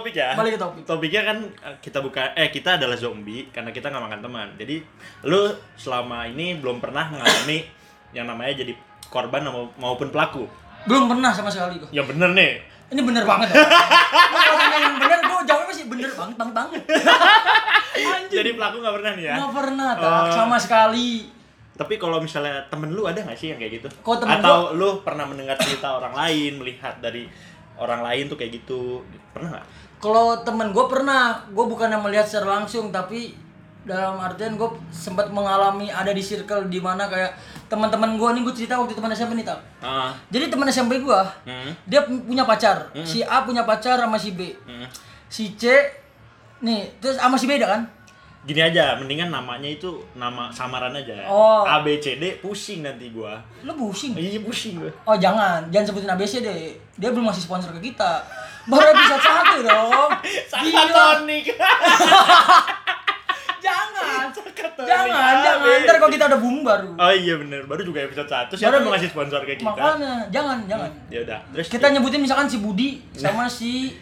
topik ya. Balik ke topik. Topiknya kan eh, kita buka eh kita adalah zombie karena kita nggak makan teman. Jadi lu selama ini belum pernah mengalami yang namanya jadi korban mau- maupun pelaku. Belum pernah sama sekali gua. Ya bener nih. Ini bener banget ya. Kalau yang bener, gua jawabnya sih bener banget, banget banget. Jadi pelaku nggak pernah nih ya. Nggak pernah, tak. Oh. Sama sekali. Tapi kalau misalnya temen lu ada nggak sih yang kayak gitu? Temen Atau lu pernah mendengar cerita orang lain, melihat dari orang lain tuh kayak gitu? Pernah nggak? Kalau temen gue pernah, gue bukan yang melihat secara langsung, tapi dalam artian gue sempat mengalami ada di circle di mana kayak teman-teman gue nih gue cerita waktu teman SMP nih tak. Ah, Jadi teman SMP gue, hmm, dia pu- punya pacar. Si A punya pacar sama si B. hmm. Si C nih terus sama si B ada kan? Gini aja, mendingan namanya itu nama samaran aja. Oh. A B C D pusing nanti gua. Lu pusing. Iya pusing gua. Oh jangan, jangan sebutin ABC deh. Dia belum ngasih sponsor ke kita. Baru episode satu dong. Sangat Gila. tonik. Jangan. Sakatonik Jangan, AB. jangan. Ntar kalau kita udah boom baru. Oh iya bener, baru juga episode 1 Siapa Baru- mau ngasih sponsor kayak kita? Makanya, jangan, jangan. Ya udah, terus Kita nyebutin misalkan si Budi sama si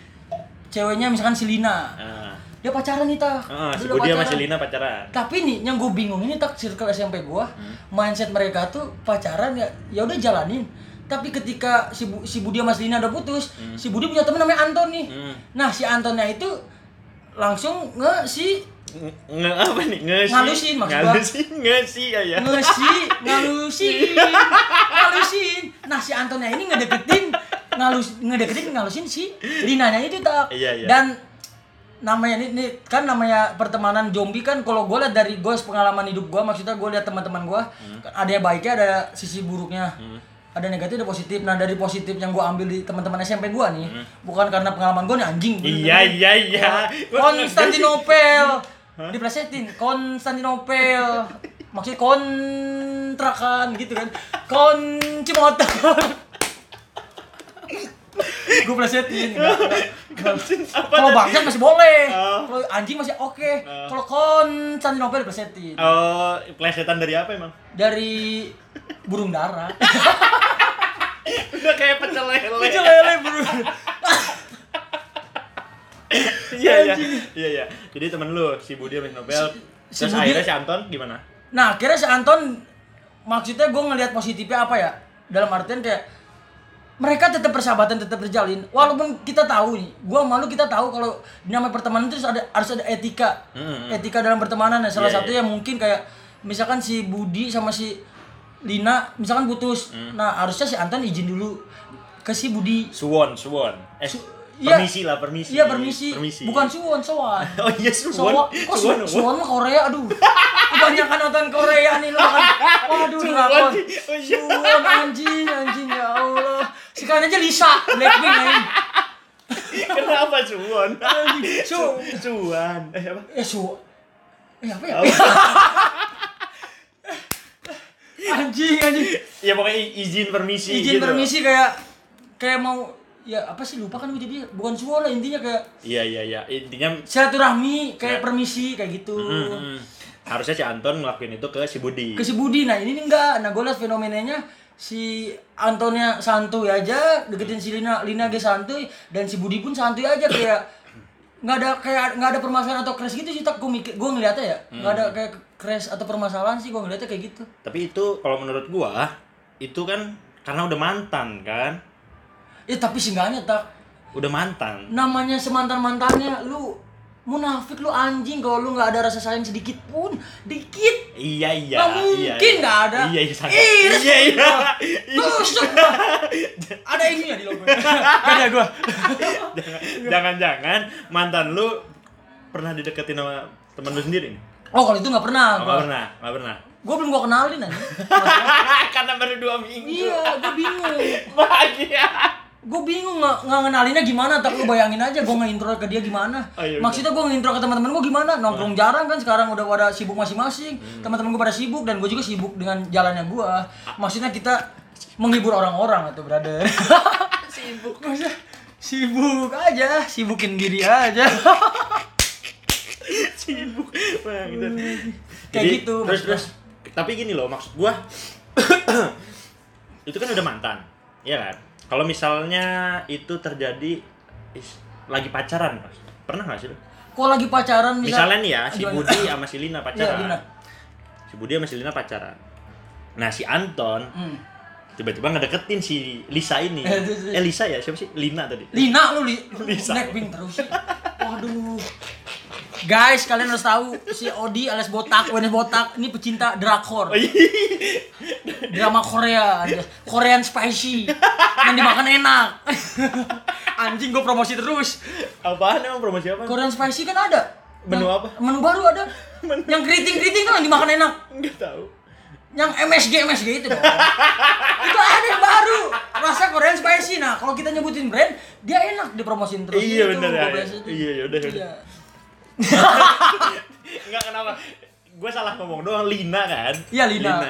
ceweknya misalkan si Lina. Ah, Dia pacaran nih tak. ah, si Budi sama si Lina pacaran. Tapi nih yang gue bingung ini tak circle SMP gua, mindset mereka tuh pacaran ya ya udah jalanin. Tapi ketika si, Bu- si Budi sama si Lina udah putus, si Budi punya temen namanya Anton nih. Hmm. Nah si Antonnya itu langsung nge si Nge, nge- apa nih? Ngesi. Ngalusin maksud gua. Ngalusin, ngesi ya ya. nge si ngalusin ngalusin. Nah si Antonnya ini ngedeketin ngalus ngedeketin ngalusin si Linanya itu tak. Iya, iya. Dan namanya ini, ini kan namanya pertemanan zombie kan kalau gue lihat dari gue pengalaman hidup gue maksudnya gue lihat teman-teman gue Hmm. ada yang baiknya ada sisi buruknya ada negatif ada positif. Nah dari positif yang gue ambil di teman-teman SMP gue nih bukan karena pengalaman gue nih anjing. Hmm. Iya, iya, iya. Konstantinopel. Diplesetin Konstantinopel. Maksudnya kontrakan gitu kan. Koncimotor gue plesetin. Apa Kalau bangsat masih boleh. Oh. Kalau anjing masih oke. Kalau Konstantinopel plesetin. Oh, plesetan dari apa emang? Dari burung dara. Udah kayak pecel lele. Kecil lele burung. Iya, iya. Iya, iya. Jadi temen lu si Budi sama si Nobel. Si- si Terus Budi- akhirnya si Anton gimana? Nah, akhirnya si Anton maksudnya gue ngelihat positifnya apa ya? Dalam artian kayak mereka tetap persahabatan tetap terjalin walaupun kita tahu nih gua malu kita tahu kalau namanya pertemanan itu harus ada harus ada etika Hmm, etika dalam pertemanan ya salah satu iya. yang mungkin kayak misalkan si Budi sama si Lina misalkan putus Hmm. nah harusnya si Anton izin dulu ke si Budi Suwon, Suwon. Eh, iya. permisi lah, permisi. iya permisi, Permisi. bukan Suwon Sowan Oh iya, Suwon. Suwon. Suwon, Suwon mah Korea, aduh. Kebanyakan nonton Korea nih lu kan. Waduh, Suwon. Oh, iya. Suwon anjing, anjing ya Allah. Sekarang aja Lisa, Blackpink anjing. Kenapa Suwon? Su, Suwan. Eh apa? eh su. Eh apa ya? Anjing, anjing. Ya pokoknya izin permisi Izin gitu. permisi kayak kayak mau ya apa sih lupa kan gue jadi bukan Suwon lah intinya kayak Iya, iya, iya. Intinya silaturahmi kayak Ya. permisi kayak gitu. mm, harusnya si Anton ngelakuin itu ke si Budi. ke si Budi nah ini nih enggak nah gue liat fenomenanya si Antonnya santuy aja deketin si Lina Lina ge santuy dan si Budi pun santuy aja kayak nggak ada kayak nggak ada permasalahan atau crash gitu sih tak gue mikir gue ngeliatnya ya nggak ada kayak crash atau permasalahan sih gue ngeliatnya kayak gitu Tapi itu kalau menurut gua itu kan karena udah mantan kan? ya tapi seenggaknya tak Udah mantan. namanya semantan mantannya lu munafik lu anjing kalau lu nggak ada rasa sayang sedikit pun dikit Iya, iya. Nggak iya, mungkin iya. nggak ada. Iya, iya, sangat. Iris Iya, iya. tusuk ada ininya di logo gak ada gue Jangan-jangan mantan lu pernah dideketin sama temen lu sendiri nih? Oh kalau itu nggak pernah. Oh, nggak pernah, nggak pernah. Gue belum gue kenalin aja. Karena baru dua minggu. iya, gue bingung. Bahagia. Gue bingung nggak nggak ngenalinnya gimana. Tak lu bayangin aja gue nge-intro ke dia gimana. Oh, iya, Maksudnya gue nge-intro ke teman-teman gue gimana. Nongkrong jarang kan sekarang udah pada sibuk masing-masing. Teman-teman gue pada sibuk dan gue juga sibuk dengan jalannya gue. Maksudnya kita menghibur orang-orang atau brother. sibuk maksudnya sibuk aja, sibukin diri aja. Sibuk. Wah, gitu. Kayak Jadi, gitu, Terus terus tapi gini loh maksud gua itu kan udah mantan. Iya kan? Kalau misalnya itu terjadi is- lagi pacaran Mas. pernah nggak sih? Kalau lagi pacaran misal- misalnya nih ya si Gimana? Budi sama si Lina Iya, pacaran Lina. si Budi sama si Lina pacaran nah si Anton Hmm. tiba-tiba ngedeketin si Lisa ini Eh, eh Lisa ya siapa sih Lina tadi Lina lu li Lisa. Blackpink terus. Waduh. Guys, kalian harus tahu si Odi alias botak, Wenes botak ini pecinta drakor. Oh, iya. Drama Korea, Korean spicy. Yang dimakan enak. Anjing gue promosi terus. apaan emang promosi apa Korean spicy kan ada. Menu Yang- apa? Menu baru ada. Yang keriting-keriting tuh yang dimakan enak. nggak tahu Yang MSG MSG itu dong. itu ada yang baru. Rasa Korean spicy. Nah, kalau kita nyebutin brand, dia enak dipromosin terus. iya Itu, bener ya biasa itu. iya yaudah yaudah Iya. Enggak kenapa gue salah ngomong doang Lina kan Iya, Lina.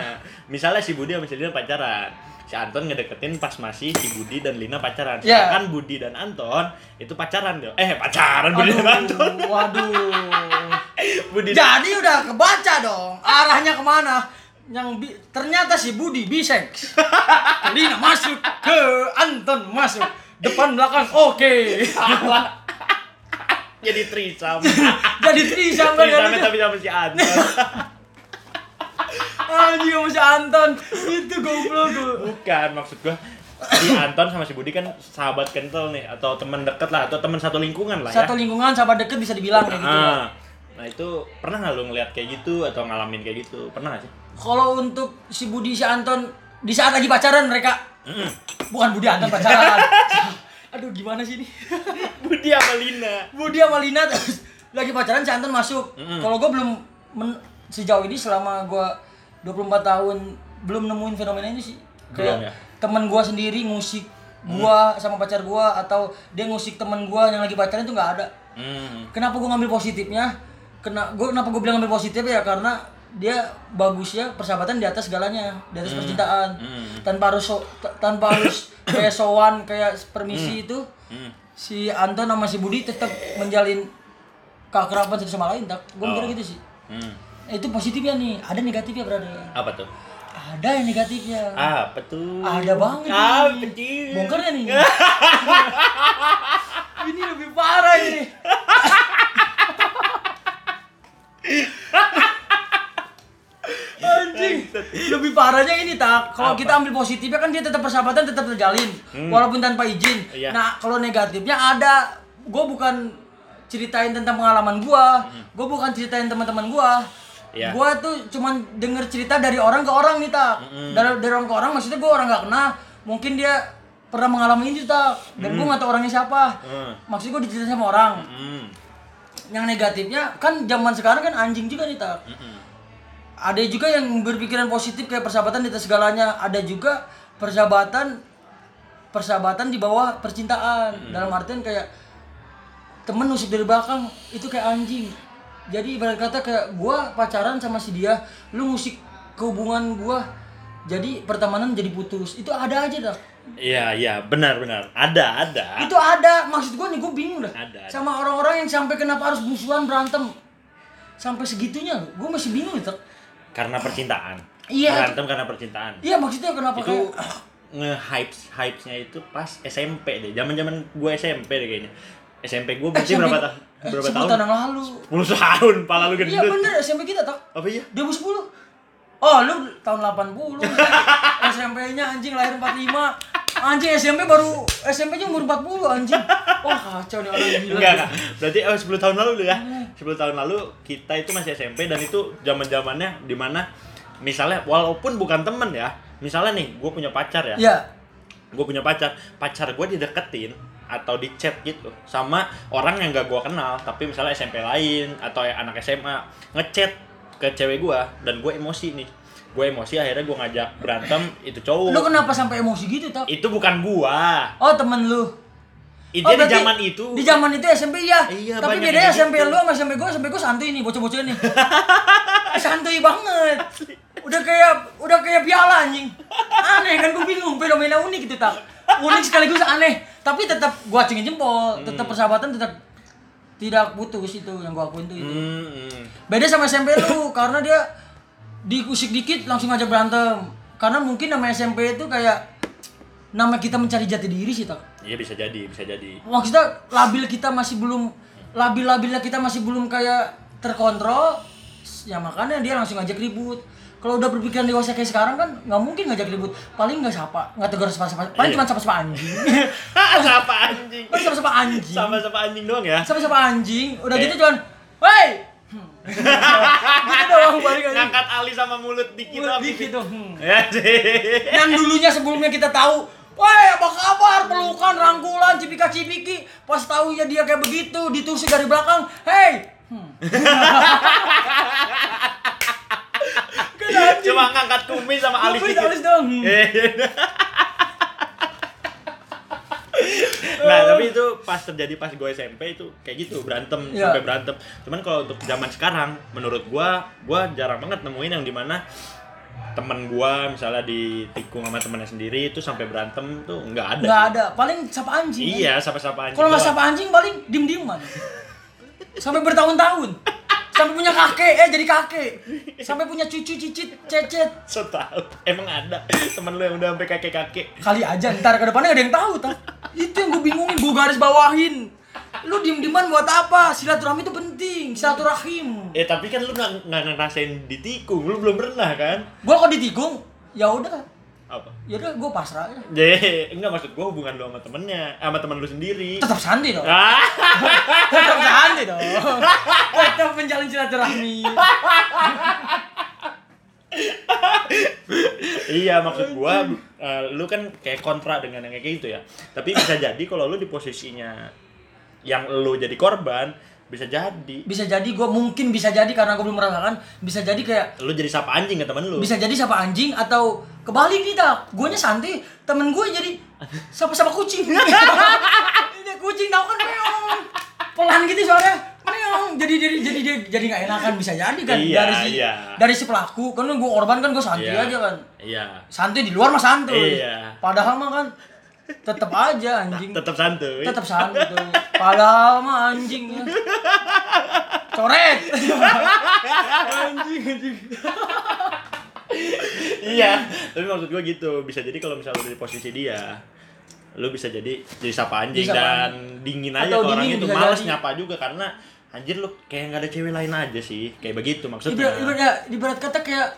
misalnya si Budi sama si Lina pacaran si Anton ngedeketin pas masih si Budi dan Lina pacaran Iya. sedangkan Budi dan Anton itu pacaran dong eh pacaran Budi dan Anton Aduh, waduh. Budi dan Jadi udah kebaca dong arahnya ke mana. Yang bi- ternyata si Budi bisex. Lina masuk ke Anton masuk depan belakang oke. salah jadi trisam Jadi trisam kan trisamnya kan? tapi sama si Anton Anjing sama si Anton itu goblok tuh. bukan maksud gua si Anton sama si Budi kan sahabat kental nih atau teman deket lah atau teman satu lingkungan lah ya Satu lingkungan sahabat deket bisa dibilang kayak gitu. Ah. Nah itu pernah nggak lu ngeliat kayak gitu atau ngalamin kayak gitu? Pernah nggak sih? Kalau untuk si Budi si Anton di saat lagi pacaran mereka Mm-mm. bukan Budi Anton pacaran. Aduh gimana sih ini? Budi sama Lina. Budi sama Lina terus lagi pacaran si Anton masuk. Mm-mm. Kalau gue belum men- sejauh ini selama gue 24 tahun belum nemuin fenomena ini sih. Belum Kayak ya? temen gue sendiri ngusik gua sama pacar gua atau dia ngusik temen gua yang lagi pacaran itu nggak ada. Hmm. Kenapa gue ngambil positifnya? Kena gue kenapa gue bilang ngambil positif ya karena dia bagusnya persahabatan di atas segalanya, di atas percintaan. Hmm. Tanpa harus so- tanpa harus kayak sowan kayak permisi itu Hmm. si Anton sama si Budi tetap menjalin keakraban satu sama lain tak mikir Oh. gitu sih Hmm. Itu positifnya nih. Ada negatifnya brother Apa tuh? ada yang negatifnya. Apa tuh? ada banget Apa nih. sih? bongkar ya nih. Ini lebih parah ini. Anjing. Lebih parahnya ini tak. Kalau kita ambil positifnya kan dia tetap persahabatan tetap terjalin. Walaupun tanpa izin. Iya. nah kalau negatifnya ada. Gue bukan ceritain tentang pengalaman gue gue bukan ceritain teman-teman gue Iya. gue tuh cuman denger cerita dari orang ke orang nih tak dari, dari orang ke orang maksudnya gue orang nggak kenal. Mungkin dia pernah mengalami ini tak dan gue nggak tahu orangnya siapa. Hmm. maksudnya gue diceritain sama orang. Hmm. yang negatifnya kan zaman sekarang kan anjing juga nih tak Mm-mm. ada juga yang berpikiran positif kayak persahabatan di atas segalanya. Ada juga persahabatan persahabatan di bawah percintaan. Dalam artian kayak temen nusuk dari belakang itu kayak anjing jadi ibarat kata kayak gua pacaran sama si dia lu musik ke hubungan gua jadi pertemanan jadi putus itu ada aja dah Iya iya benar benar ada ada. itu ada maksud gua nih gua bingung dah Ada, ada. sama orang-orang yang sampai kenapa harus musuhan berantem sampai segitunya gua masih bingung itu Karena percintaan. Iya. Berantem karena percintaan. iya maksudnya kenapa itu kayak nge-hype hypes-nya itu pas SMP deh. Zaman-zaman gue SMP deh kayaknya. SMP gue berarti SMP berapa tahun? Berapa 10 tahun? tahun yang lalu 10 tahun, pala lu gendut. iya bener SMP kita tak Apa iya? 2010 oh lu tahun 80 SMP-nya anjing lahir 45 anjing SMP baru SMP-nya umur 40 anjing wah kacau nih orang gila Enggak, enggak. Berarti oh, 10 tahun lalu ya. 10 tahun lalu kita itu masih SMP dan itu zaman-zamannya di mana misalnya walaupun bukan temen ya. Misalnya nih, gue punya pacar ya. ya Gue punya pacar, pacar gue dideketin atau di chat gitu sama orang yang gak gue kenal tapi misalnya SMP lain atau anak SMA ngechat ke cewek gue dan gue emosi nih gue emosi akhirnya gue ngajak berantem itu cowok lu kenapa sampai emosi gitu tak itu bukan gua oh temen lu Ide Oh, di zaman itu Di zaman itu SMP ya. Iya, Tapi bedanya SMP gitu. lu sama SMP gua, SMP gua santuy nih, bocah-bocah nih. santuy banget. Udah kayak udah kayak piala anjing. Aneh kan gua bingung fenomena unik gitu tak. Unik sekaligus aneh, tapi tetap gua acungin jempol, tetap Hmm. persahabatan tetap tidak putus itu yang gua akuin tuh itu. Hmm, hmm. Beda sama SMP lu karena dia dikusik dikit langsung ngajak berantem. Karena mungkin nama SMP itu kayak nama kita mencari jati diri sih tak Iya bisa jadi, bisa jadi. maksudnya labil kita masih belum labil-labilnya kita masih belum kayak terkontrol ya makanya dia langsung ngajak ribut kalau udah berpikiran dewasa kayak sekarang kan nggak mungkin ngajak ribut paling nggak sapa nggak tegur sapa sapa paling Iya. cuma sapa sapa anjing Siapa anjing? paling sapa sapa anjing Sama-sama anjing doang ya. sapa sapa anjing udah gitu cuman woi Hmm. gitu doang balik aja Ngangkat alis sama mulut dikit Mulut dikit tuh hmm. Ya sih. yang dulunya sebelumnya kita tahu Woi, apa kabar? Pelukan, rangkulan, cipika-cipiki. Pas tahu ya dia kayak begitu, ditusuk dari belakang. Hey! Hmm. Cuma ngangkat kumis sama alis Kumis, alis dong. Nah tapi itu pas terjadi pas gue SMP itu kayak gitu berantem Iya. sampai berantem cuman kalau untuk zaman sekarang menurut gue gue jarang banget nemuin yang di mana temen gue misalnya ditikung sama temennya sendiri itu sampai berantem tuh nggak ada Nggak ada. Paling sapa anjing. iya sapa-sapa anjing Kalau nggak sapa anjing paling diem-dieman. Sampai bertahun-tahun. Sampai punya kakek, eh jadi kakek. Sampai punya cucu, cicit, cecet. so tau emang ada temen lu yang udah sampai kakek kakek Kali aja ntar ke depannya ada yang tahu, tak? Itu yang gue bingungin, gue garis bawahin. Lu diem-dieman buat apa? Silaturahmi itu penting, silaturahim. eh tapi kan lu nggak ngerasain ditikung lu belum pernah kan Gue kalau ditikung, ya udah, apa ya udah gue pasrah aja. Jadi enggak maksud gua hubungan lu sama temennya, sama temen lu sendiri. Tetap santai dong. Ah, Tetap santai dong. Tetap menjalin silaturahmi. iya maksud gua eh, lu kan kayak kontra dengan yang kayak gitu ya. Tapi bisa jadi kalau lu di posisinya yang lu jadi korban, bisa jadi Bisa jadi gue mungkin bisa jadi karena gue belum merasakan, bisa jadi kayak lu jadi sapa anjing ke temen lu. bisa jadi siapa anjing atau kebalik nih tak gue santai temen gue jadi siapa siapa kucing ini kucing tau kan meong pelan gitu suaranya meong jadi jadi jadi jadi jadi nggak enakan bisa jadi kan Iya, dari si iya. dari si pelaku kan gue korban kan gue santai Iya. aja kan Iya. santai di luar mah santuy Iya. padahal mah kan tetep aja anjing Tetap santuy. tetap santuy padahal mah anjing ya. coret anjing anjing iya, tapi maksud gua gitu. Bisa jadi kalau misalnya di posisi dia, lu bisa jadi jadi sapa anjing dan dingin aja Atau ke orang dingin itu males jadi. nyapa juga karena anjir lu kayak nggak ada cewek lain aja sih kayak begitu maksudnya Ibarat, ibarat, ya, ibarat kata kayak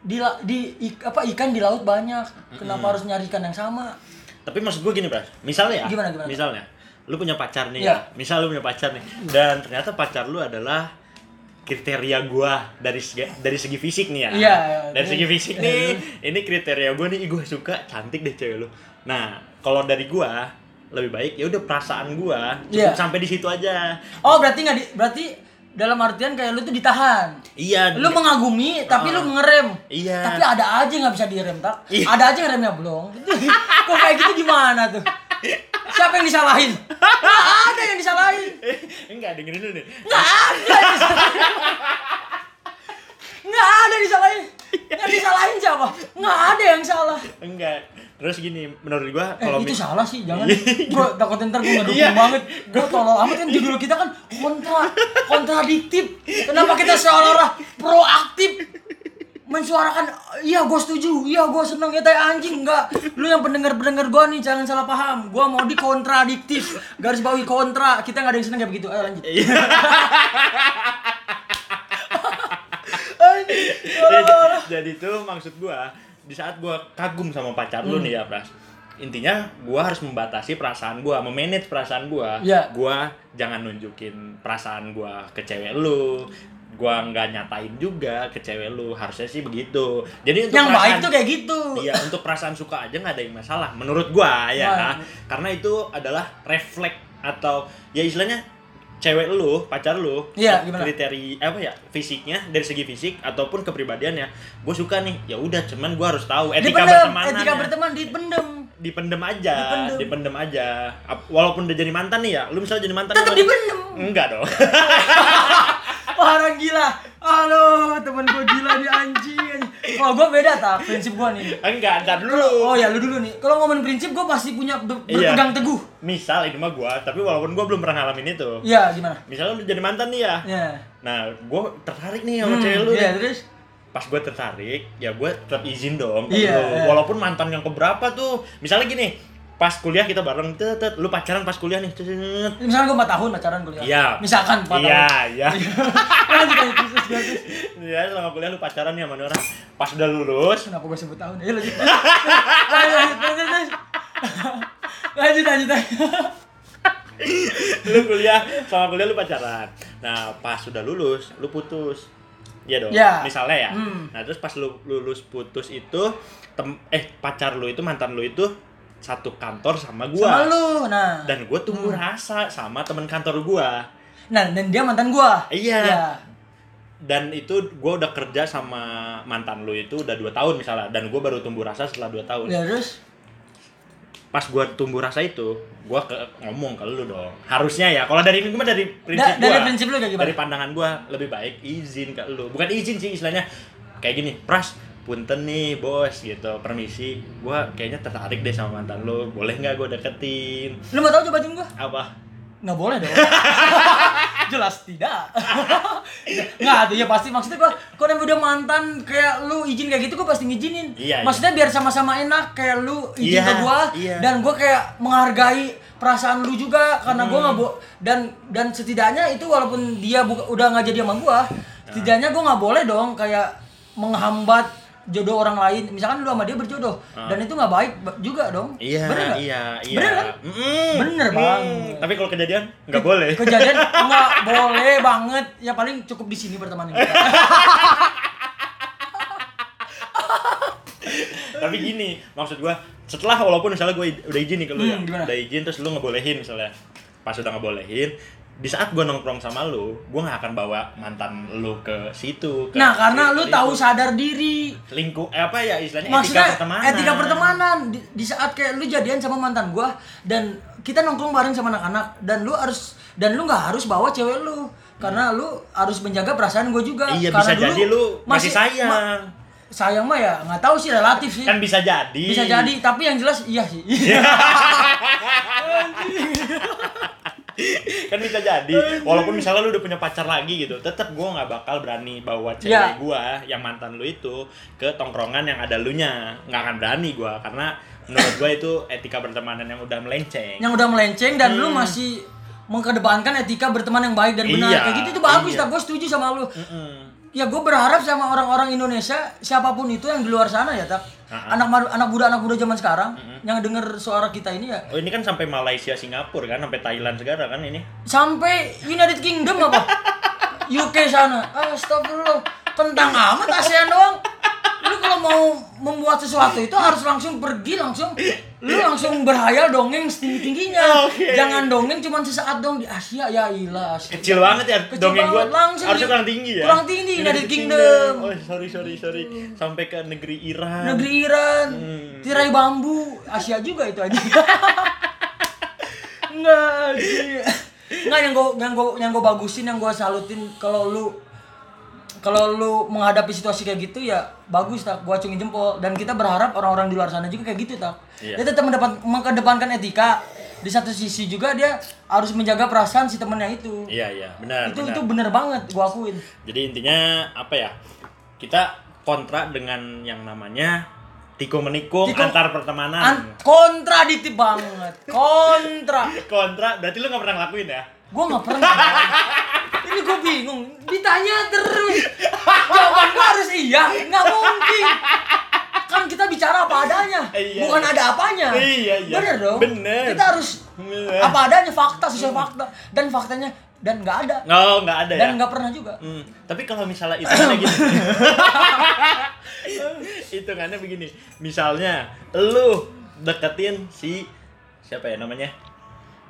di di ik- apa ikan di laut banyak. Kenapa harus nyari ikan yang sama? tapi maksud gue gini Bras misalnya ya Gimana, gimana? misalnya lu punya pacar nih Iya. ya. misal lu punya pacar nih dan ternyata pacar lu adalah kriteria gua dari segi, dari segi fisik nih ya Iya, iya. dari segi fisik nih ini kriteria gua nih gue suka cantik deh cewek lu nah kalau dari gua lebih baik ya udah perasaan gua Iya. cukup sampai di situ aja Oh, berarti nggak di berarti dalam artian kayak lu tuh ditahan. iya Lu mengagumi tapi lu ngerem. Iya. Tapi ada aja nggak bisa direm, tak? Iya. Ada aja ngeremnya belum. Kok kayak gitu gimana tuh? Siapa yang disalahin? Nggak ada yang disalahin. enggak dengerin dulu nih Nggak ada yang disalahin. Nggak ada yang disalahin. Yang disalahin siapa? Nggak ada yang salah. enggak terus gini menurut gua Eh, kalau itu mi- salah sih, jangan. Gua takut ntar gua ngedukung Iya. banget. Gua tolol amat kan judul kita kan kontra, kontradiktif. Kenapa kita seolah-olah proaktif mensuarakan iya gue setuju. Iya gue seneng. Ya teh anjing enggak. Lu yang pendengar pendengar gue nih jangan salah paham. Gue mau di kontradiktif garis bawahi kontra. Kita nggak ada yang seneng kayak begitu. Ayo lanjut. Iya. Anjing, jadi, jadi tuh maksud gua di saat gua kagum sama pacar lu nih ya Pras. Intinya gua harus membatasi perasaan gua memanage perasaan gua. Iya. gua jangan nunjukin perasaan gua ke cewek lu gua nggak nyatain juga ke cewek lu harusnya sih begitu jadi untuk yang baik perasaan- tuh kayak gitu Iya, untuk perasaan suka aja nggak ada yang masalah menurut gua ya. Wah. Karena itu adalah refleks atau ya istilahnya cewek lu, pacar lu, Iya, gimana? kriteria apa ya fisiknya dari segi fisik ataupun kepribadiannya, gue suka nih, ya udah, cuman gue harus tahu etika bertemanan, etika berteman dipendem dipendem aja, Dipendem. dipendem. aja, walaupun udah jadi mantan nih ya, lu misalnya jadi mantan, tetap dipendem enggak dong, orang gila. Halo, temen gue gila nih anjing. Kalau gue beda tak prinsip gue nih. enggak, entar dulu. Oh ya lu dulu nih. Kalau ngomongin prinsip gue pasti punya ber- Iya. berpegang teguh. Misal ini mah gue, tapi walaupun gue belum pernah ngalamin itu, Iya, gimana? misalnya lu jadi mantan nih ya, Ya. Nah, gue tertarik nih sama Hmm, cewek lu. Iya, nih. terus pas gue tertarik ya gue tetap izin dong Iya, lu. iya. walaupun mantan yang keberapa tuh misalnya gini pas kuliah kita bareng tet, tet, lu pacaran pas kuliah nih tet, tet, tet. Misalkan gue 4 tahun pacaran kuliah. Iya. Misalkan 4 tahun. iya iya terus. Iya, selama kuliah lu pacaran nih sama nih orang. Pas udah lulus, Kenapa gue sebut tahun? Ayo lanjut. Lanjut lanjut lanjut. lu kuliah, selama kuliah lu pacaran. Nah, pas udah lulus, lu putus. Iya dong. Ya. Misalnya ya. Hmm. Nah, terus pas lu lulus putus itu tem eh pacar lu itu mantan lu itu satu kantor sama gua. Sama lu. Nah. Dan gua tumbuh rasa sama temen kantor gua. Nah, dan dia mantan gua. Iya. Iya. Dan itu gua udah kerja sama mantan lu itu udah dua tahun misalnya dan gua baru tumbuh rasa setelah dua tahun. Ya terus pas gua tumbuh rasa itu gua ke, ngomong ke lu dong harusnya ya kalau dari gua dari prinsip Da- dari gua prinsip lu gimana? dari pandangan gua lebih baik izin ke lu bukan izin sih istilahnya kayak gini pras punten nih bos gitu permisi gua kayaknya tertarik deh sama mantan lu boleh nggak gua deketin lu mau tahu cobain gua? apa Nggak boleh dong. Jelas tidak. Nggak, tuh ya pasti maksudnya gua kalau yang udah mantan kayak lu izin kayak gitu gua pasti ngizinin. Iya, iya. maksudnya biar sama-sama enak kayak lu izin Iya, ke gua iya. dan gua kayak menghargai perasaan lu juga karena gua Hmm. nggak bo dan dan setidaknya itu walaupun dia buka, udah nggak jadi sama gua, Nah. setidaknya gua nggak boleh dong kayak menghambat jodoh orang lain. Misalkan lu sama dia berjodoh dan itu nggak baik ba- juga dong. Iya Bener nggak? iya iya Bener kan? Bener, Mm. Bang. tapi kalau kejadian nggak boleh Kejadian nggak boleh banget. Ya paling cukup di sini pertemanan kita. tapi gini maksud gua setelah walaupun misalnya gue udah izin nih ke lu ya Hmm, gimana? udah izin terus lu ngebolehin misalnya pas udah ngebolehin di saat gue nongkrong sama lu gue nggak akan bawa mantan lu ke situ ke Nah, karena lu tahu sadar diri. lingkup eh, apa ya istilahnya Maksudnya etika pertemanan etika pertemanan di, di saat kayak lu jadian sama mantan gua dan kita nongkrong bareng sama anak-anak dan lu harus dan lu nggak harus bawa cewek lu karena lu harus menjaga perasaan gua juga. iya Karena bisa dulu jadi lu masih, sayang ma- sayang mah ya nggak tahu sih relatif sih. kan bisa jadi Bisa jadi, tapi yang jelas iya sih. kan bisa jadi walaupun misalnya lu udah punya pacar lagi gitu tetap gue nggak bakal berani bawa cewek Ya. gua yang mantan lu itu ke tongkrongan yang ada lu nya nggak akan berani gua karena menurut gua itu etika pertemanan yang udah melenceng yang udah melenceng dan lu Hmm. masih mengkedepankan etika berteman yang baik dan benar Iya, kayak gitu itu bagus iya. tak gue setuju sama lu Mm-mm. Ya gue berharap sama orang-orang Indonesia siapa pun itu yang di luar sana ya tak Ha-ha. anak anak muda anak muda zaman sekarang yang denger suara kita ini ya. Oh ini kan sampai Malaysia Singapura kan sampai Thailand segala kan ini. Sampai United Kingdom apa? UK sana. Astagfirullah tentang amat ASEAN doang lu kalau mau membuat sesuatu itu harus langsung pergi langsung. Lu langsung berhayal dongeng setinggi tingginya Oke. jangan dongeng cuma sesaat dong. Di Asia ya ilah Asia. kecil banget ya Kecil dongeng gua. Banget, langsung harusnya kurang tinggi ya. kurang tinggi, United Kingdom. oh sorry sorry sorry. Sampai ke negeri Iran. Negeri Iran. Hmm. tirai bambu. Asia juga itu aja. Enggak, anjing. Enggak yang gue yang gue yang gue bagusin yang gue salutin kalau lu kalau lu menghadapi situasi kayak gitu ya bagus tak gua acungin jempol dan kita berharap orang-orang di luar sana juga kayak gitu tak Iya. dia tetap mendapat mengedepankan etika di satu sisi juga dia harus menjaga perasaan si temennya itu iya iya benar itu benar. itu bener banget gua akuin Jadi intinya apa ya? Kita kontra dengan yang namanya tikung menikung Tikung- antar pertemanan. An- kontradiktif banget kontra kontra berarti lu nggak pernah ngelakuin ya? Gua nggak pernah. Ini gue bingung. Ditanya terus. Jawaban gua harus iya. Nggak mungkin. Kan kita bicara apa adanya. Iya. Bukan ada apanya. Iya, iya. Bener dong. Bener. Kita harus Bener. apa adanya fakta sesuai fakta dan faktanya dan nggak ada Oh, nggak ada ya. dan nggak pernah juga. Hmm, tapi kalau misalnya itu kan gini. Hitungannya begini. Misalnya lu deketin si siapa ya namanya?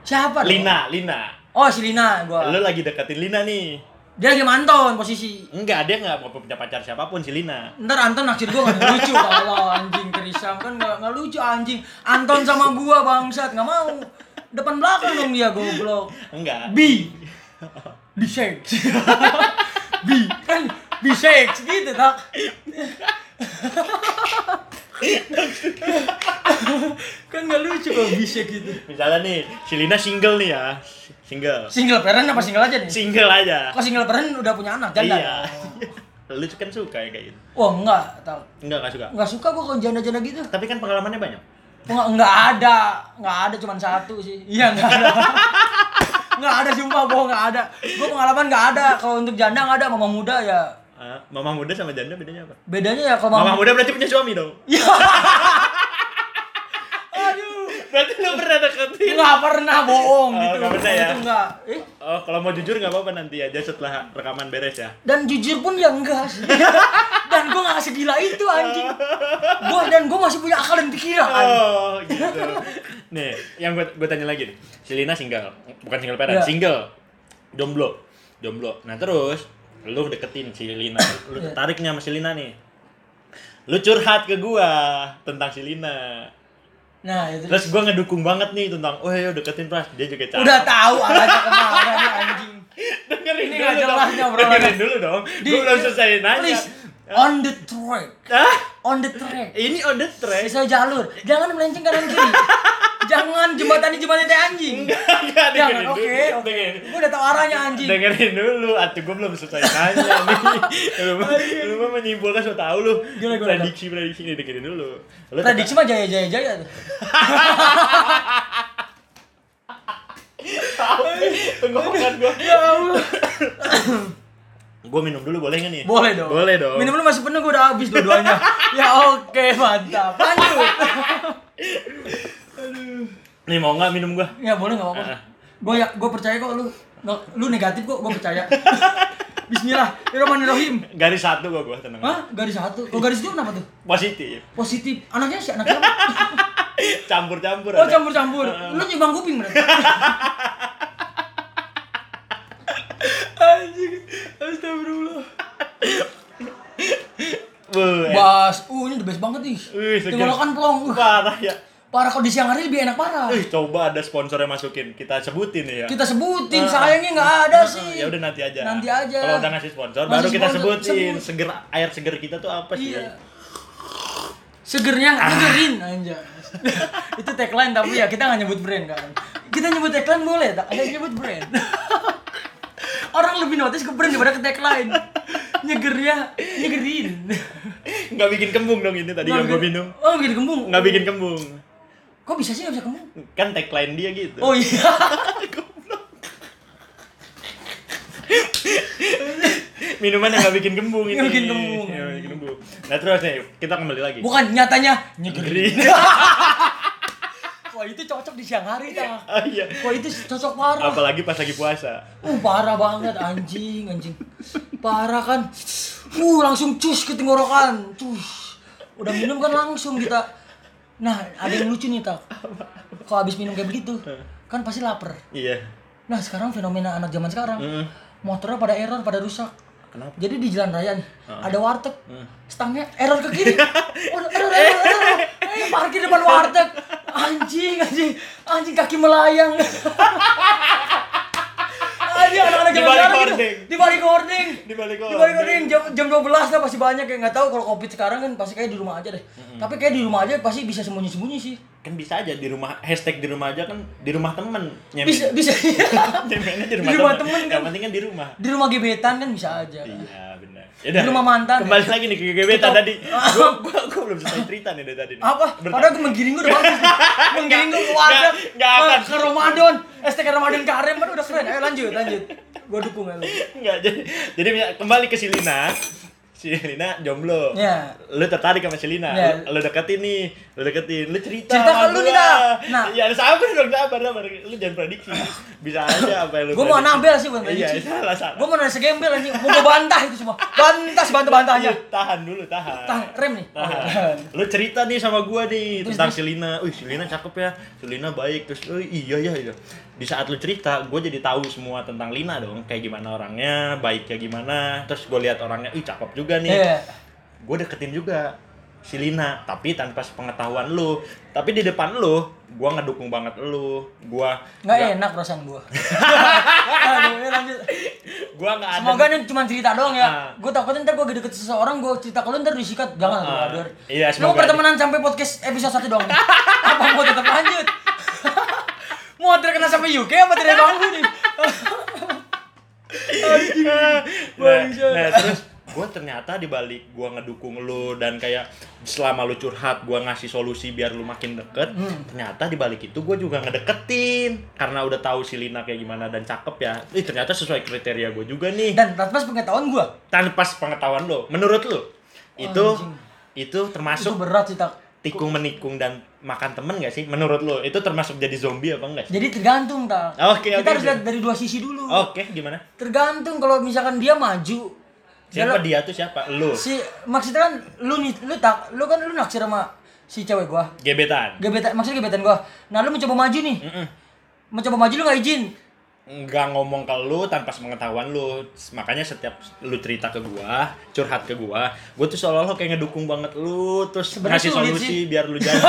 Siapa? dong? Lina, Lina. Oh si Lina gua. Lu lagi deketin Lina nih. Dia lagi manton posisi. Enggak, dia nggak mau punya pacar siapa pun si Lina. Ntar Anton naksir gua nggak lucu kalau anjing Trisam kan nggak nggak lucu anjing. Anton sama gua bangsat nggak mau. Depan belakang dong dia goblok. Enggak. B bisex B kan bisex gitu tak kan nggak lucu kalau bisex gitu Misalnya nih, si Lina single nih ya. Single. single parent apa single aja nih Single aja. kok single parent udah punya anak janda Iya. lu kan suka ya kayak gitu Wah enggak, tau. enggak enggak suka Enggak suka gua kalau janda-janda gitu. tapi kan pengalamannya banyak Enggak, enggak ada, enggak ada cuma satu sih. Iya enggak ada. Enggak ada sumpah gua enggak ada. Gua pengalaman enggak ada. Kalau untuk janda enggak ada, mama muda ya. Ah, mama muda sama janda bedanya apa Bedanya ya kalau mama mama, muda berarti punya suami dong Iya. berarti lu pernah deketin Enggak pernah bohong Oh, gitu. nggak pernah ya? Itu enggak. Eh, oh kalau mau jujur nggak apa-apa nanti aja setelah rekaman beres ya dan jujur pun ya enggak sih. dan gua enggak segila itu anjing. Gua dan gua masih punya akal dan pikiran. oh gitu nih yang gue gue tanya lagi nih si Lina single bukan single parent Iya. single jomblo jomblo nah terus lu deketin si Lina lu Iya. tertarik nih sama si Lina nih lu curhat ke gua tentang si Lina Nah, itu terus gua ngedukung banget nih tentang oh ya deketin pras dia juga cakep udah tahu arahnya ke mana nih anjing. dengerin Ini dulu dong dengerin dulu dong gua belum selesai nanya Please, on the track. Hah? On the track. ini on the track Sesuai jalur. Jangan melenceng kanan kiri. Jangan jembatan jembatan teh anjing. Enggak, Jangan. dengerin Oke, oke. Dengerin. Gue udah tahu arahnya anjing. dengerin dulu atuh gue belum selesai nanya nih lu lu mah menyimpulkan so tau lu Gimana, gimana? prediksi prediksi nih dengerin dulu lu Prediksi mah jaya jaya jaya tuh. tenggorokan gue Ya Allah. gue minum dulu boleh nggak nih Boleh dong. boleh dong Minum lu masih penuh gue udah habis dua-duanya. ya oke, mantap. Lanjut. nih mau nggak minum gue ya boleh enggak apa-apa. Ah. Gue ya gue percaya kok lu. Nggak, lu negatif kok, gue percaya. Bismillahirrahmanirrahim. garis satu gue gue tenang Hah? Garis satu. Kalau garis dua kenapa tuh? positif Positif. Anaknya sih anaknya. apa? campur campur Oh campur-campur. Lu nyumbang kuping berarti. Anjing. Astagfirullah. Bas, uh ini the best banget nih. Tenggorokan plong. Uh, parah ya parah kalau di siang hari lebih enak parah. Wih, coba ada sponsor yang masukin kita sebutin nih ya Kita sebutin, Ah, sayangnya nggak ada sih. ya udah nanti aja Nanti aja. kalau udah ngasih sponsor Ngasih baru kita sponsor, sebutin sebut. seger air seger kita tuh apa sih Iya. Segernya ngegerin aja. Itu tagline tapi ya kita nggak nyebut brand kan. Kita nyebut tagline boleh, tak ada yang nyebut brand. Orang lebih notice ke brand daripada ke tagline. Nyegernya, nyegerin. nggak bikin kembung dong ini tadi yang gue minum Oh, bikin kembung. nggak bikin kembung Kok bisa sih nggak bisa kembung? kan tagline dia gitu Oh iya. minuman yang nggak bikin kembung ini Nggak bikin kembung. Nggak bikin kembung nah terus nih kita kembali lagi Bukan nyatanya nyegerin. Wah, itu cocok di siang hari dah. ah, iya Wah, itu cocok parah. apalagi pas lagi puasa Uh, parah banget anjing, anjing. Parah kan. Uh, langsung cus ke tenggorokan. Cus. Udah minum kan langsung kita. Nah, ada yang lucu nih, Tak. Kalau habis minum kayak begitu, kan pasti lapar. iya Nah, sekarang fenomena anak zaman sekarang. Mm. Motornya pada error, pada rusak. kenapa Jadi di jalan raya nih, ada warteg. Hmm. Stangnya error ke kiri. Error, error, error. Eh, parkir depan warteg. Anjing, anjing. Anjing kaki melayang. Anjing anak-anak Di balik sekarang gitu. hording. Di balik hording. di balik Di balik hording jam jam 12 lah pasti banyak yang nggak tahu kalau covid sekarang kan pasti kayak di rumah aja deh. Tapi kayak di rumah aja pasti bisa sembunyi-sembunyi sih. Kan bisa aja di rumah hashtag di rumah aja kan di rumah temen nyemen Bisa bisa. nyemennya di Di rumah, rumah temen, temen kan. yang penting kan di rumah di rumah gebetan kan bisa aja. iya benar Di rumah mantan. kembali lagi nih ke gebetan Kita- tadi gua, gua, gua belum selesai cerita nih dari tadi nih. apa? Berta- Padahal gue menggiring gue udah bagus. Menggiring gue ke warteg. Nggak- nggak akan. Ke Ramadan. STK Ramadan Karim kan udah keren. Ayo lanjut, lanjut. Gue dukung ya lu. Enggak, jadi jadi kembali ke si Lina. Si Lina jomblo. Ya. Lu tertarik sama si Lina. Ya. Lu, lu deketin nih, lu deketin, lu cerita. Cerita ke lu gua. nih, dah. Nah. ya sabar dong, sabar, sabar. Lu jangan prediksi. Bisa aja apa yang lu Gue mau nabel sih bukan Iya, prediksi. salah, salah. Gue mau nanya segembel anjing. Gue bantah itu semua. Bantah sebantah-bantahnya. Iya, tahan dulu, tahan. Tahan, rem nih. Tahan. Lu cerita nih sama gua nih Terus, tentang terus. si Lina. Wih, si Lina cakep ya. Si Lina baik. Terus, oh iya iya iya. Di saat lu cerita, gue jadi tahu semua tentang Lina dong. Kayak gimana orangnya, baiknya gimana. Terus gue lihat orangnya, ih cakep juga nih. Iya. Gue deketin juga si Lina, tapi tanpa sepengetahuan lu. Tapi di depan lu, gua ngedukung banget lu. Gua Nggak enak perasaan gue. Aduh, ya lanjut. gua nggak ada. Semoga ini cuma cerita doang ya. Ah. Gue takutnya ntar gue deket seseorang, gue cerita ke lu ntar disikat. Jangan, Ah. brother. Iya, Lu semoga pertemanan sampai podcast episode 1 doang. Apa mau tetap lanjut? mau terkena sampai UK apa tidak bangku nih? nah, nah, terus gue ternyata dibalik gue ngedukung lu dan kayak selama lu curhat gue ngasih solusi biar lu makin deket Hmm. ternyata dibalik itu gue juga ngedeketin karena udah tahu si Lina kayak gimana dan cakep ya Ih, ternyata sesuai kriteria gue juga nih Dan tanpa pengetahuan gua, tanpa pengetahuan lo menurut lu itu Anjing. itu itu termasuk berat sih tak. tikung menikung dan makan temen gak sih menurut lo itu termasuk jadi zombie apa enggak sih Jadi tergantung tak. Oke, Kita oke, harus lihat dari dua sisi dulu. oke gimana Tergantung kalau misalkan dia maju. siapa dalam- dia tuh siapa lu Si maksudnya kan lu nih, lu tak, lu kan lu naksir sama si cewek gua. gebetan Gebetan, maksudnya gebetan gua. Nah, lu mencoba maju nih. Mm-mm. Mencoba maju lu gak izin. Nggak ngomong ke lu tanpa pengetahuan lu makanya setiap lu cerita ke gua curhat ke gua gua tuh seolah-olah kayak ngedukung banget lu terus Sebenarnya ngasih solusi sih. biar lu jadi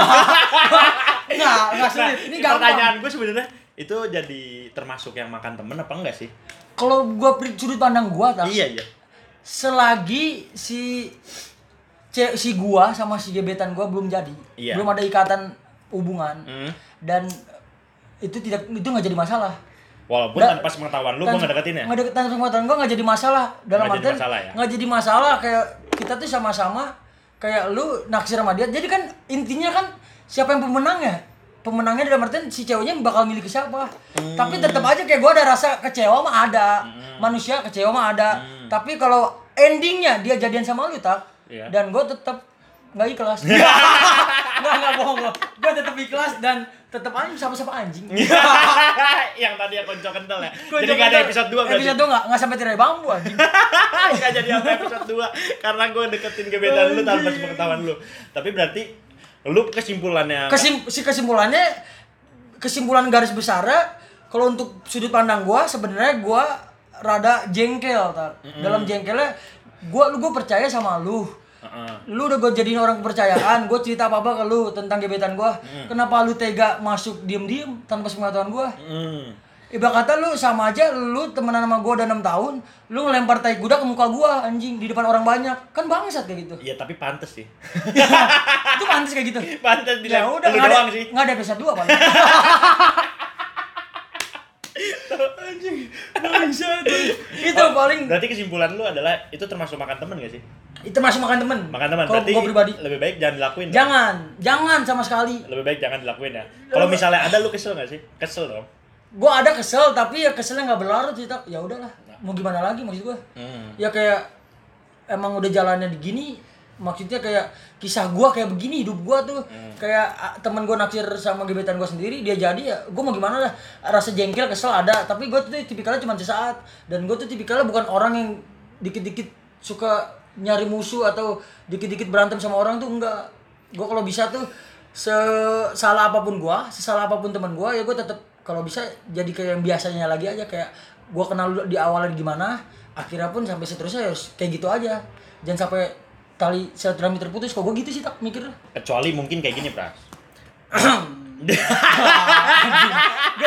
Enggak, enggak sulit. Ini Nah, pertanyaan gampang. gua sebenarnya itu jadi termasuk yang makan temen apa enggak sih Kalau gua sudut pandang gua tak. iya iya selagi si si gua sama si gebetan gua belum jadi Iya. belum ada ikatan hubungan Hmm. dan itu tidak itu nggak jadi masalah walaupun Da- tanpa pengetahuan lu gua ngedeketin ya. nggak deket tanpa pengetahuan gua nggak jadi masalah. Dalam jadi artian masalah ya? nggak jadi masalah kayak kita tuh sama-sama kayak lu naksir sama dia. Jadi kan intinya kan siapa yang pemenangnya pemenangnya dalam artian si ceweknya bakal milih ke siapa. Hmm. tapi tetap aja kayak gua ada rasa kecewa mah ada. Manusia kecewa mah ada. Hmm. tapi kalau endingnya dia jadian sama lu tak Iya. dan gua tetap nggak ikhlas. Nggak nggak bohong gua. Gua tetap ikhlas dan tetap aja sama-sama anjing? Yang tadi yang konco kental ya. Gua jadi nggak ada episode 2 berarti. Episode 2 nggak nggak sampai tirai bambu anjing. Gak jadi sampai episode 2 Karena gue deketin gebetan lu tanpa sepengetahuan lu. Tapi berarti Lu kesimpulannya Kesim, si kesimpulannya kesimpulan garis besarnya kalau untuk sudut pandang gua sebenarnya gua rada jengkel tar. Dalam jengkelnya gua lu gua percaya sama lu. Heeh. Lu udah gue jadiin orang kepercayaan, gue cerita apa-apa ke lu tentang gebetan gua. Kenapa lu tega masuk diem-diem tanpa sepengetahuan gua? Hmm. Ibarat kata lu sama aja lu temenan sama gua udah 6 tahun, lu ngelempar tai kuda ke muka gua anjing di depan orang banyak. Kan bangsat kayak gitu. Iya tapi pantes sih itu pantas kayak gitu. Pantes Ya udah lu nggak ada, sih nggak ada episode 2 paling. Anjing Bangsat itu paling Berarti kesimpulan lu adalah Itu termasuk makan temen gak sih? Itu masuk makan temen. Makan teman Kalau Berarti gua pribadi lebih baik jangan dilakuin jangan, jangan sama sekali. Lebih baik jangan dilakuin ya Kalau misalnya ada lu kesel gak sih? Kesel dong Gua ada kesel tapi ya keselnya nggak berlarut sih. Ya udahlah. Mau gimana lagi maksud gua? Hmm. Ya kayak emang udah jalannya begini maksudnya kayak kisah gua kayak begini hidup gua tuh kayak ah, temen gua naksir sama gebetan gua sendiri dia jadi ya gua mau gimana lah rasa jengkel kesel ada tapi gua tuh tipikalnya cuma sesaat dan gua tuh tipikalnya bukan orang yang dikit-dikit suka nyari musuh atau dikit-dikit berantem sama orang tuh enggak. Gua kalau bisa tuh sesalah apa pun gua sesalah apa pun teman gua ya gua tetap kalau bisa jadi kayak yang biasanya lagi aja kayak gua kenal di awalnya gimana akhirnya pun sampai seterusnya ya harus kayak gitu aja. Jangan sampai tali silaturahmi terputus. Kok gua gitu sih tak mikir Kecuali mungkin kayak gini Pras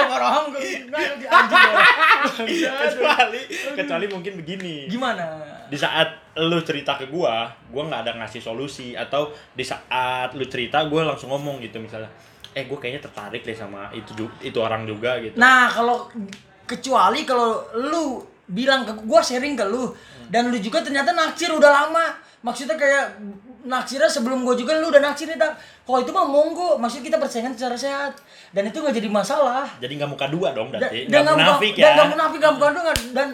gua anjing ya. kecuali kecuali mungkin begini gimana di saat lu cerita ke gua gua nggak ada ngasih solusi atau di saat lu cerita gua langsung ngomong gitu misalnya eh gua kayaknya tertarik deh sama itu itu orang juga gitu Nah, kalau kecuali kalau lu bilang ke gua sharing ke lu dan lu juga ternyata naksir udah lama. Maksudnya kayak naksirnya sebelum gua juga lu udah naksir nih, tak. Kalau itu mah monggo, maksudnya kita persaingan secara sehat. Dan itu nggak jadi masalah. jadi nggak muka dua dong Dan berarti. dan nggak munafik dan ya. nggak munafik, nggak bukan doang dan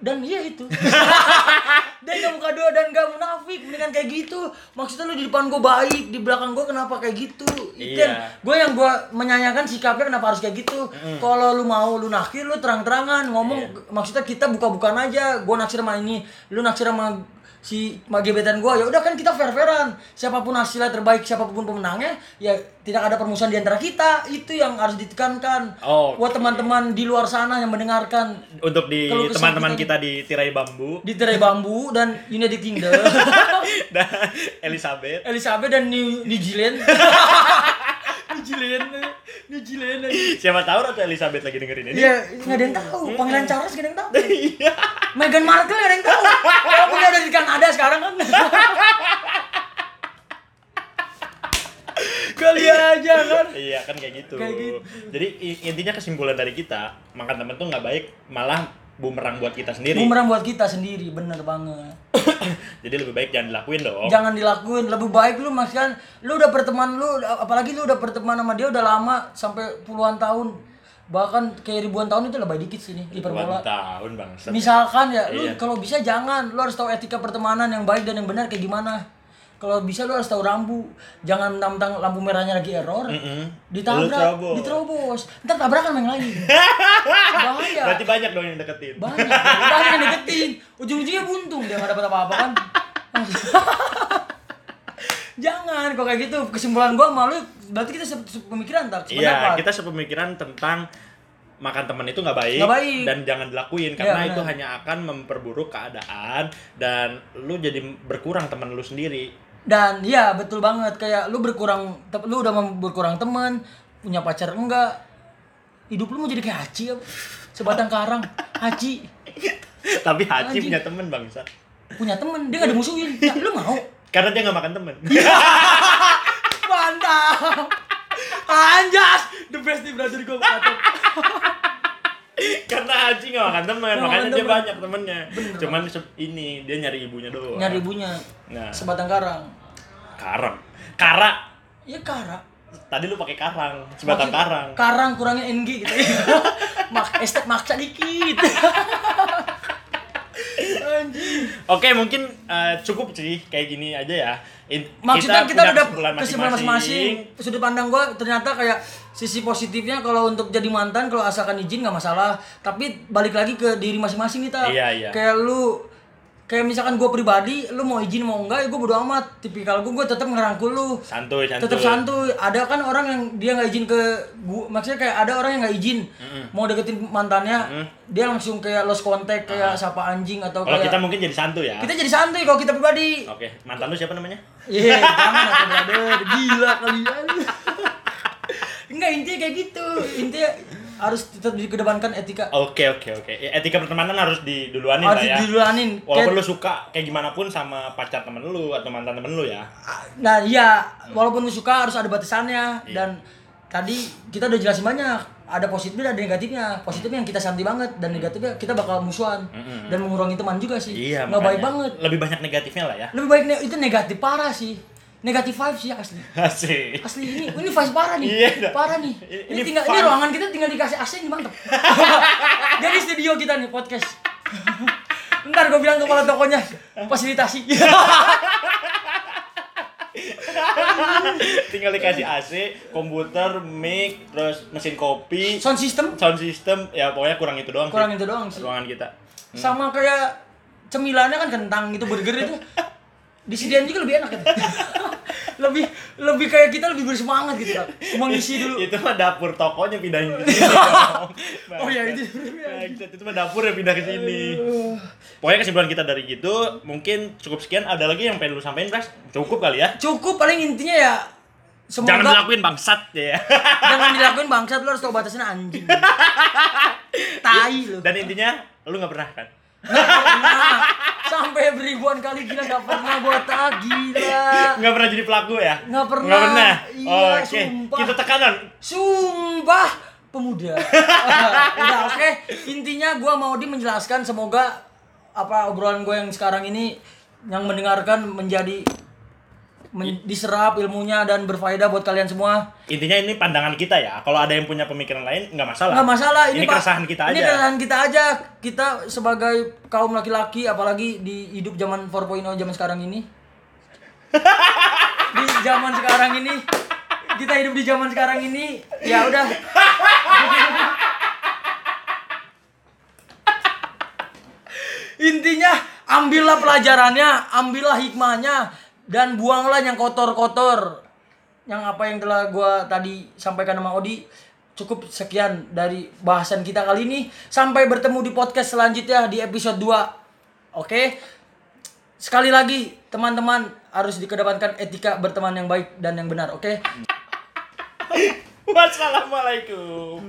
dan iya itu. Dan nggak muka dua dan nggak munafik. Mendingan kayak gitu. Maksudnya lu di depan gue baik di belakang gue kenapa kayak gitu? Itu Iya. gue yang gue menyayangkan sikapnya kenapa harus kayak gitu. Kalau lu mau lu naksir lu terang-terangan. Ngomong Iya. maksudnya kita buka-bukaan aja. Gue naksir sama ini lu naksir sama si sama gebetan gue ya udah kan kita fair-fairan. Siapa pun hasilnya terbaik siapa pun pemenangnya ya tidak ada permusuhan di antara kita. Itu yang harus ditekankan. Oh. buat teman-teman di luar sana yang mendengarkan. Untuk di teman-teman kita- kita di tirai bambu. Di tirai bambu dan United Kingdom. Dan Elizabeth. Elizabeth dan New New Zealand. New Zealand Zealand siapa tahu Ratu Elizabeth lagi dengerin ini Iya, nggak ada yang tahu. Panggilan Charles nggak ada yang tahu. iya Meghan Markle nggak ada yang tahu. Walaupun dia udah di Kanada sekarang kan. Kali aja kan. iya kan kayak gitu Kayak gitu. jadi intinya kesimpulan dari kita makan temen tuh nggak baik malah bumerang buat kita sendiri. bumerang buat kita sendiri bener banget Jadi lebih baik jangan dilakuin dong. jangan dilakuin lebih baik lu mas kan lu udah berteman lu apalagi lu udah berteman sama dia udah lama sampai puluhan tahun bahkan kayak ribuan tahun itu lebih dikit sih nih hiperbola Ribuan tahun bang. misalkan ya lu Iya. kalau bisa jangan lu harus tahu etika pertemanan yang baik dan yang benar kayak gimana kalau bisa lu harus tahu rambu. Jangan mentang lampu merahnya lagi error. Mm-mm. Lu ditabrak terobos. diterobos. Ntar tabrakan yang lain. Bahaya. Berarti banyak dong yang deketin. banyak banyak yang deketin. Ujung-ujungnya buntung dia nggak dapat apa-apa kan? Jangan kok kayak gitu. Kesimpulan gua malu berarti kita se- pemikiran tak Iya, kita sepemikiran tentang makan teman itu nggak baik, Nggak baik. dan jangan dilakuin karena Iya, itu hanya akan memperburuk keadaan dan lu jadi berkurang teman lu sendiri. Dan iya betul banget. Kayak lu berkurang lu udah berkurang teman punya pacar enggak hidup lu mau jadi kayak Haji ya sebatang karang. Haji. Tapi Haji punya temen bangsa. punya temen dia gak dimusuhin. Ya, lu mau? Karena dia nggak makan temen. mantap. Anjas. The best nih brother gue Karena Haji nggak makan temen, makanya makan dia temen. banyak temennya. Cuman se- ini dia nyari ibunya doang. nyari ibunya Nah, sebatang karang karang. Kara. ya kara Tadi lu pakai karang, sebatang karang. karang kurangnya NG gitu mak estet maksa dikit Oke, mungkin eh, cukup sih kayak gini aja ya. In- maksudnya kita, punya udah kesimpulan masing-masing sudut pandang gua ternyata kayak sisi positifnya kalau untuk jadi mantan kalau asalkan izin nggak masalah tapi balik lagi ke diri masing-masing kita Iya, iya. kayak lu kayak misalkan gua pribadi lu mau izin mau enggak ya gua bodo amat tipikal gua gua tetap ngerangkul lu Santuy, santuy. tetap santuy ada kan orang yang dia nggak izin ke gua maksudnya kayak ada orang yang nggak izin mau deketin mantannya dia langsung kayak lost contact kayak sapa anjing atau Kalau kayak kita mungkin jadi santuy ya. kita jadi santuy kalau kita pribadi Oke, mantan lu siapa namanya? Iya, jangan atau brother, gila kalian. Enggak intinya kayak gitu. Intinya harus tetap dikedepankan etika. Oke, oke, oke. Ya, Etika pertemanan harus diduluanin harus lah ya. diduluanin. Walaupun Kayak- lu suka kayak gimana pun sama pacar temen lu atau mantan temen lu ya. Nah iya, walaupun lu suka harus ada batasannya Iya. dan tadi kita udah jelasin banyak. Ada positifnya ada negatifnya. Positifnya yang kita santai banget dan negatifnya kita bakal musuhan Mm-mm. dan mengurangi teman juga sih. Iya, Nggak baik banget. Lebih banyak negatifnya lah ya. Lebih baik ne- itu negatif parah sih. Negatif vibe sih asli. Asik. Asli ini ini vibes parah nih. Iya, parah nih. Ini- Ini, ini tinggal ini fun. ruangan kita tinggal dikasih AC ini mantep. Jadi studio kita nih podcast. Ntar gue bilang ke kepala tokonya fasilitasi. Tinggal dikasih AC, komputer, mic, terus mesin kopi, Sound system sound system, ya pokoknya kurang itu doang kurang sih. itu doang sih. Ruangan kita. Sama kayak cemilannya kan kentang gitu burger itu. Disediain juga lebih enak gitu. Lebih lebih kayak kita lebih bersemangat gitu kan. Mau ngisi dulu. itu mah dapur tokonya pindahin ke sini. Oh iya, itu. Bangsat, itu mah dapur yang pindah ke sini. Pokoknya kesimpulan kita dari gitu, mungkin cukup sekian. Ada lagi yang pengen lu sampein, Pras? Cukup kali ya. Cukup paling intinya ya semoga Jangan dilakuin bangsat ya. jangan dilakuin bangsat lu harus tahu batasnya anjing. Tai lu. Dan intinya lu nggak pernah kan? Nggak. Sampai beribuan kali gila gak pernah gua tak gila. Nggak pernah jadi pelaku ya? Nggak pernah. Nggak pernah. Iya, Oke, sumpah. kita tekanan. Sumpah pemuda. Udah oke. Intinya gua mau di menjelaskan semoga apa obrolan gue yang sekarang ini yang mendengarkan menjadi men- diserap ilmunya dan berfaedah buat kalian semua. Intinya ini pandangan kita ya. Kalau ada yang punya pemikiran lain, nggak masalah. Nggak masalah ini, Ini keresahan kita Ini aja. keresahan kita aja. Kita sebagai kaum laki-laki apalagi di hidup zaman 4.0 zaman sekarang ini. di zaman sekarang ini kita hidup di zaman sekarang ini ya udah intinya ambillah pelajarannya ambillah hikmahnya dan buanglah yang kotor-kotor. Yang apa yang telah gua tadi sampaikan sama Odi cukup sekian dari bahasan kita kali ini. Sampai bertemu di podcast selanjutnya di episode 2 oke? Sekali lagi teman-teman harus dikedepankan etika berteman yang baik dan yang benar oke? Wassalamualaikum.